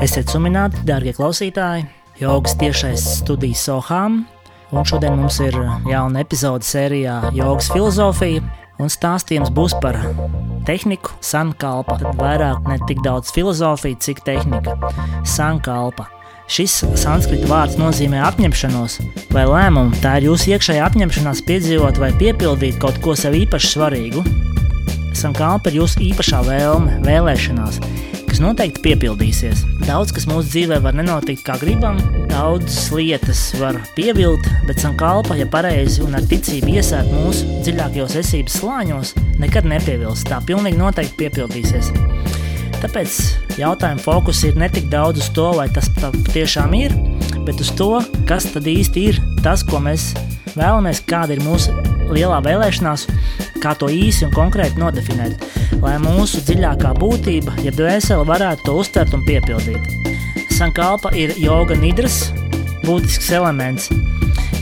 Esiet sumināti, darbie klausītāji, jogas tiešais studijas Sohām. Un šodien mums ir jauna epizode sērijā Jogas filozofija. Un stāstījums būs par tehniku, sankalpa. Tad vairāk ne tik daudz filozofija, cik tehnika. Sankalpa. Šis sanskrita vārds nozīmē apņemšanos vai lēmumu. Tā ir jūsu iekšējā apņemšanās piedzīvot vai piepildīt kaut ko sev īpaši svarīgu. Sankalpa ir jūsu īpašā vēlme, vēlēšanās, kas noteikti piepildīsies. Daudz kas mūsu dzīvē var nenotikt kā gribam, daudzas lietas var pievilt, bet sankalpa, ja pareizi un ar ticību iesēt mūsu dziļākajos esības slāņos, nekad nepievils. Tā pilnīgi noteikti piepildīsies. Tāpēc jautājuma fokus ir ne tik daudz uz to, vai tas patiešām ir, bet uz to, kas tad īsti ir tas, ko mēs vēlamies, kāda ir mūsu lielā vēlēšanās, kā to īsi un konkrēti nodefinēt lai mūsu dziļākā būtība, ja dvēsele varētu to uztvert un piepildīt. Sankalpa ir joga nidras būtisks elements,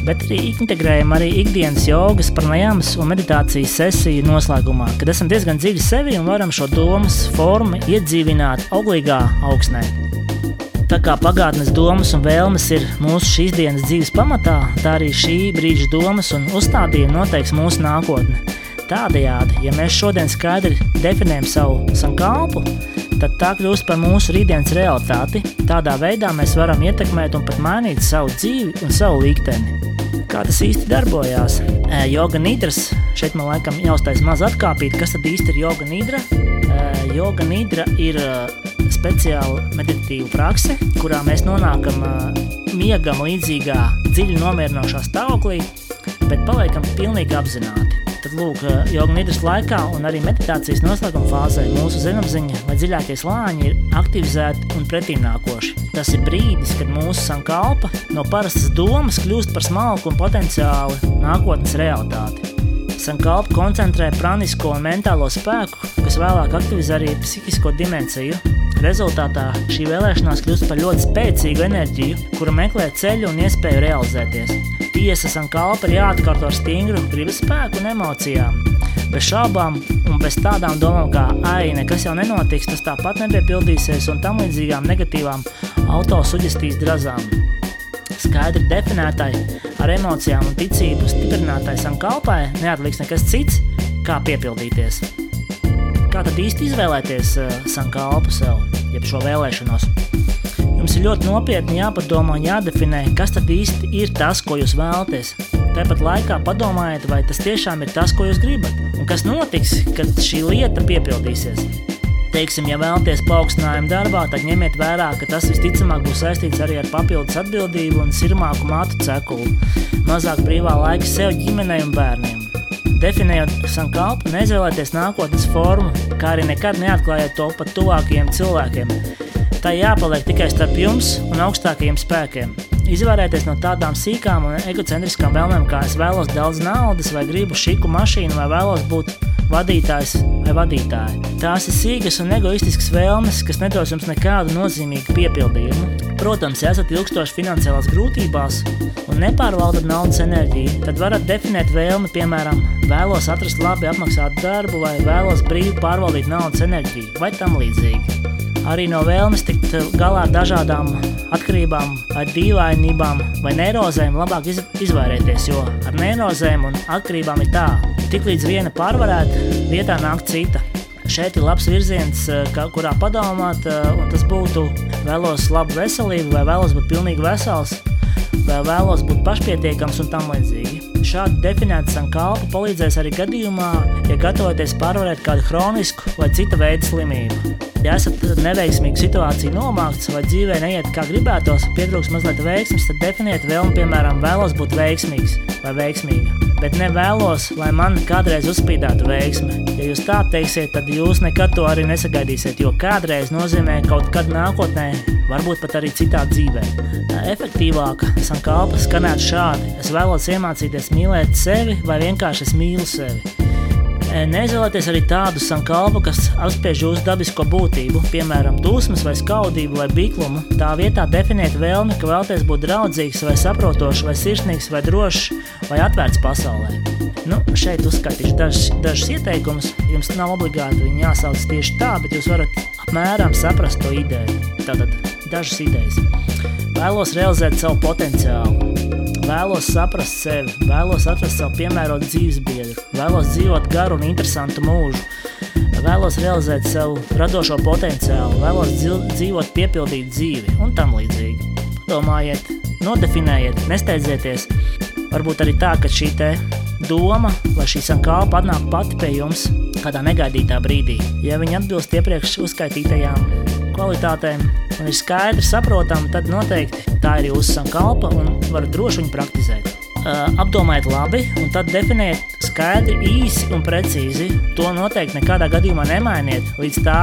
bet integrējam arī ikdienas jogas, pranajāmas un meditācijas sesiju noslēgumā, kad esam diezgan dziļi sevi un varam šo domas formu iedzīvināt auglīgā augsnē. Tā kā pagātnes domas un vēlmes ir mūsu šīs dienas dzīves pamatā, tā arī šī brīža domas un uzstādījumi noteiks mūsu nākotni. Tādējādi, ja mēs šodien skaidri definējam savu sankalpu, tad tā kļūst par mūsu rītdienas realitāti. Tādā veidā mēs varam ietekmēt un pat mainīt savu dzīvi un savu likteni. Kā tas īsti darbojās? Joga nidras, šeit man laikam jāuztais maz atkāpīt, kas tad īsti ir joga nidra. Joga nidra ir speciāla meditatīva prakse, kurā mēs nonākam miegam līdzīgā dziļi nomierinošā stāvoklī, bet paliekam pilnīgi apzināti. Tad, lūk, joga nidras laikā un arī meditācijas noslēguma fāzē mūsu zemapziņa vai dziļākie slāņi ir aktivizēti un pretimnākoši. Tas ir brīdis, kad mūsu sankalpa no parastas domas kļūst par smalku un potenciāli nākotnes realitāti. Sankalpa koncentrē pranisko un mentālo spēku, kas vēlāk aktivizē arī psihisko dimensiju. Rezultātā šī vēlēšanās kļūst par ļoti spēcīgu enerģiju, kura meklē ceļu un iespēju realizēties. Tiesas un kalpa ir jāatkārto ar stingru gribas spēku un emocijām. Bez šaubām un bez tādām domām kā ai, nekas jau nenotiks, tas tāpat nepiepildīsies un tam līdzīgām negatīvām autosuģestīs drazām. Skaidri definētai, ar emocijām un ticību stiprinātai sankalpai neatliks nekas cits, kā piepildīties. Kā tad īsti izvēlēties uh, sankalpu sev, jeb šo vēlēšanos? Jums ir ļoti nopietni jāpadomā un jādefinē, kas tad īsti ir tas, ko jūs vēlaties. Tāpat laikā padomājiet, vai tas tiešām ir tas, ko jūs gribat, un kas notiks, kad šī lieta piepildīsies. Teiksim, ja vēlaties paaugstinājumu darbā, tad ņemiet vērā, ka tas visticamāk būs saistīts arī ar papildus atbildību un sirmāku mātu cekulu, mazāk brīvā laika sev, ģimenei un bērniem. Definējot sankalpu, neizvēlēties nākotnes formu, kā arī nekad neatklājiet to pat tuvākajiem cilvēkiem, Tā jāpaliek tikai starp jums un augstākajiem spēkiem. Izvairieties no tādām sīkām un egocentriskām vēlmēm, kā es vēlos daudz naudas, vai gribu šiku mašīnu, vai vēlos būt vadītājs vai vadītāja. Tās ir sīkas un egoistiskas vēlmes, kas nedos jums nekādu nozīmīgu piepildījumu. Protams, ja esat ilgstoši finansiālās grūtībās un nepārvaldat naudas enerģiju, tad varat definēt vēlmi, piemēram, vēlos atrast labi apmaksātu darbu vai vēlos brīvi pārvaldīt naudas enerģiju vai tam līdzīgi arī no vēlmes tikt galā ar dažādām atkarībām, vai dīvainībām vai neirozēm, labāk iz, izvairīties, jo ar neirozēm un atkarībām ir tā, tiklīdz viena pārvarēta, vietā nāk cita. Šeit ir labs virziens, kā, kurā padomāt, un tas būtu vēlos labu veselību, vai vēlos būt pilnīgi vesels, vai vēlos būt pašpietiekams un tam līdzīgi. Šādi definēta sankalpa palīdzēs arī gadījumā, ja gatavoties pārvarēt kādu hronisku vai cita veida slimību. Ja esat neveiksmīgu situāciju nomākts vai dzīvē neiet kā gribētos, pietrūks mazliet veiksmes, tad definiet vēlmi, piemēram, vēlos būt veiksmīgs vai veiksmīga. Bet ne vēlos, lai man kādreiz uzspīdētu veiksme. Ja jūs tā teiksiet, tad jūs nekad to arī nesagaidīsiet, jo kādreiz nozīmē kaut kad nākotnē, varbūt pat arī citā dzīvē. Efektīvāk sankalpa skanētu šādi. Es vēlos iemācīties mīlēt sevi vai vienkārši es mīlu sevi. Neizvēlēties arī tādu sankalpu, kas apspiež jūsu dabisko būtību, piemēram, dusmas, vai skaudību, vai biklumu. Tā vietā definiet vēlmi, ka vēlaties būt draudzīgs, vai saprotošs, vai sirsnīgs, vai drošs, vai atvērts pasaulē. Nu, šeit uzskaitīšu dažus, dažus ieteikumus. Jums nav obligāti viņi jāsauc tieši tā, bet jūs varat apmēram saprast to ideju. Tātad dažas idejas. Vēlos realizēt savu potenciālu, vēlos saprast sevi, vēlos atrast savu piemērotu dzīves biedru, vēlos dzīvot garu un interesantu mūžu, vēlos realizēt savu radošo potenciālu, vēlos dzīvot piepildītu dzīvi un tam līdzīgi. Domājiet, nodefinējiet, nesteidzieties. Varbūt arī tā, ka šī te doma, lai šī sankāpa atnāk pati pie jums kādā negaidītā brīdī. Ja viņi atbilst iepriekš uzskaitītajām kvalitātēm un ir skaidri saprotama, tad noteikti tā ir jūsu sankāpa un varat droši viņu praktizēt. Apdomājiet labi un tad definiet skaidri, īsi un precīzi. To noteikti nekādā gadījumā nemainiet, līdz tā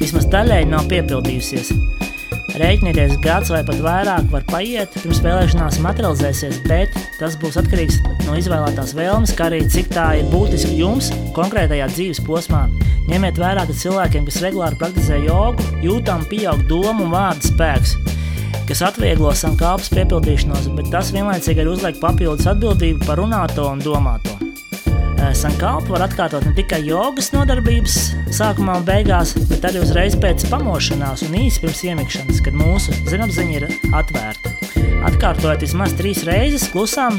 vismaz daļēji nav piepildījusies. Rēķinieties, gads vai pat vairāk var paiet, pirms vēlēšanās materializēsies, bet tas būs atkarīgs no izvēlētās vēlmes, kā arī cik tā ir būtiski jums konkrētajā dzīves posmā. Ņemiet vērā, ka cilvēkiem, kas regulāri praktizē jogu, jūtam pieaug domu un vārdu spēks, kas atvieglo sankāpes piepildīšanos, bet tas vienlaicīgi arī uzliek papildus atbildību par runāto un domāto. Sankalpu var atkārtot ne tikai jogas nodarbības sākumā un beigās, bet arī uzreiz pēc pamošanās un īsi pirms iemikšanas, kad mūsu zemapziņa ir atvērta. Atkārtojot vismaz trīs reizes klusām,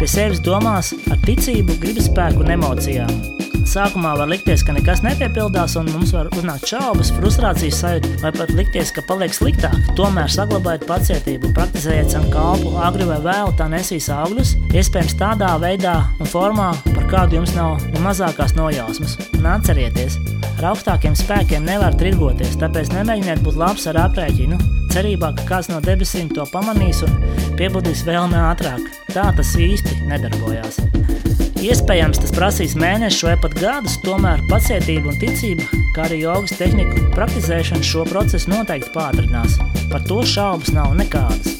pie sevis domās ar ticību, gribas spēku un emocijām. Sākumā var likties, ka nekas nepiepildās, un mums var uznākt šaubas, frustrācijas sajūta, vai pat likties, ka paliek sliktāk. Tomēr saglabājiet pacietību, praktizējiet savu kalpu, agri vai vēlu tā nesīs augļus, iespējams tādā veidā un formā, par kādu jums nav ne mazākās nojausmas. Un atcerieties, ar augstākiem spēkiem nevar tirgoties, tāpēc nemēģiniet būt labs ar aprēķinu, cerībā, ka kāds no debesīm to pamanīs un piebudīs vēlme ātrāk. Tā tas īsti nedarbojās. Iespējams, tas prasīs mēnešus vai pat gadus, tomēr pacietība un ticība, kā arī jogas tehniku praktizēšana šo procesu noteikti pātrinās. Par to šaubas nav nekādas.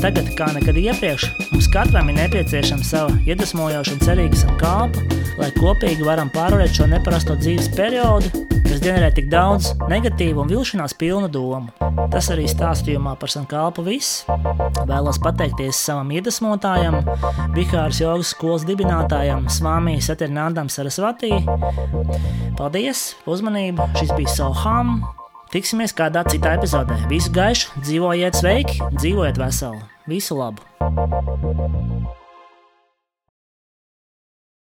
Tagad, kā nekad iepriekš, mums katram ir nepieciešama sava iedvesmojoša un cerīga kāpa, lai kopīgi varam pārvarēt šo neparasto dzīves periodu kas ģenerē tik daudz negatīvu un vilšanās pilnu domu. Tas arī stāstījumā par Sankalpu viss. Vēlos pateikties savam iedvesmotājam, Bihāras jogas skolas dibinātājam, Svāmī Saternādam Sarasvatī. Paldies, uzmanību! Šis bija Soham! Tiksimies kādā citā epizodē. Visu gaišu, dzīvojiet sveiki, dzīvojiet veseli! Visu labu!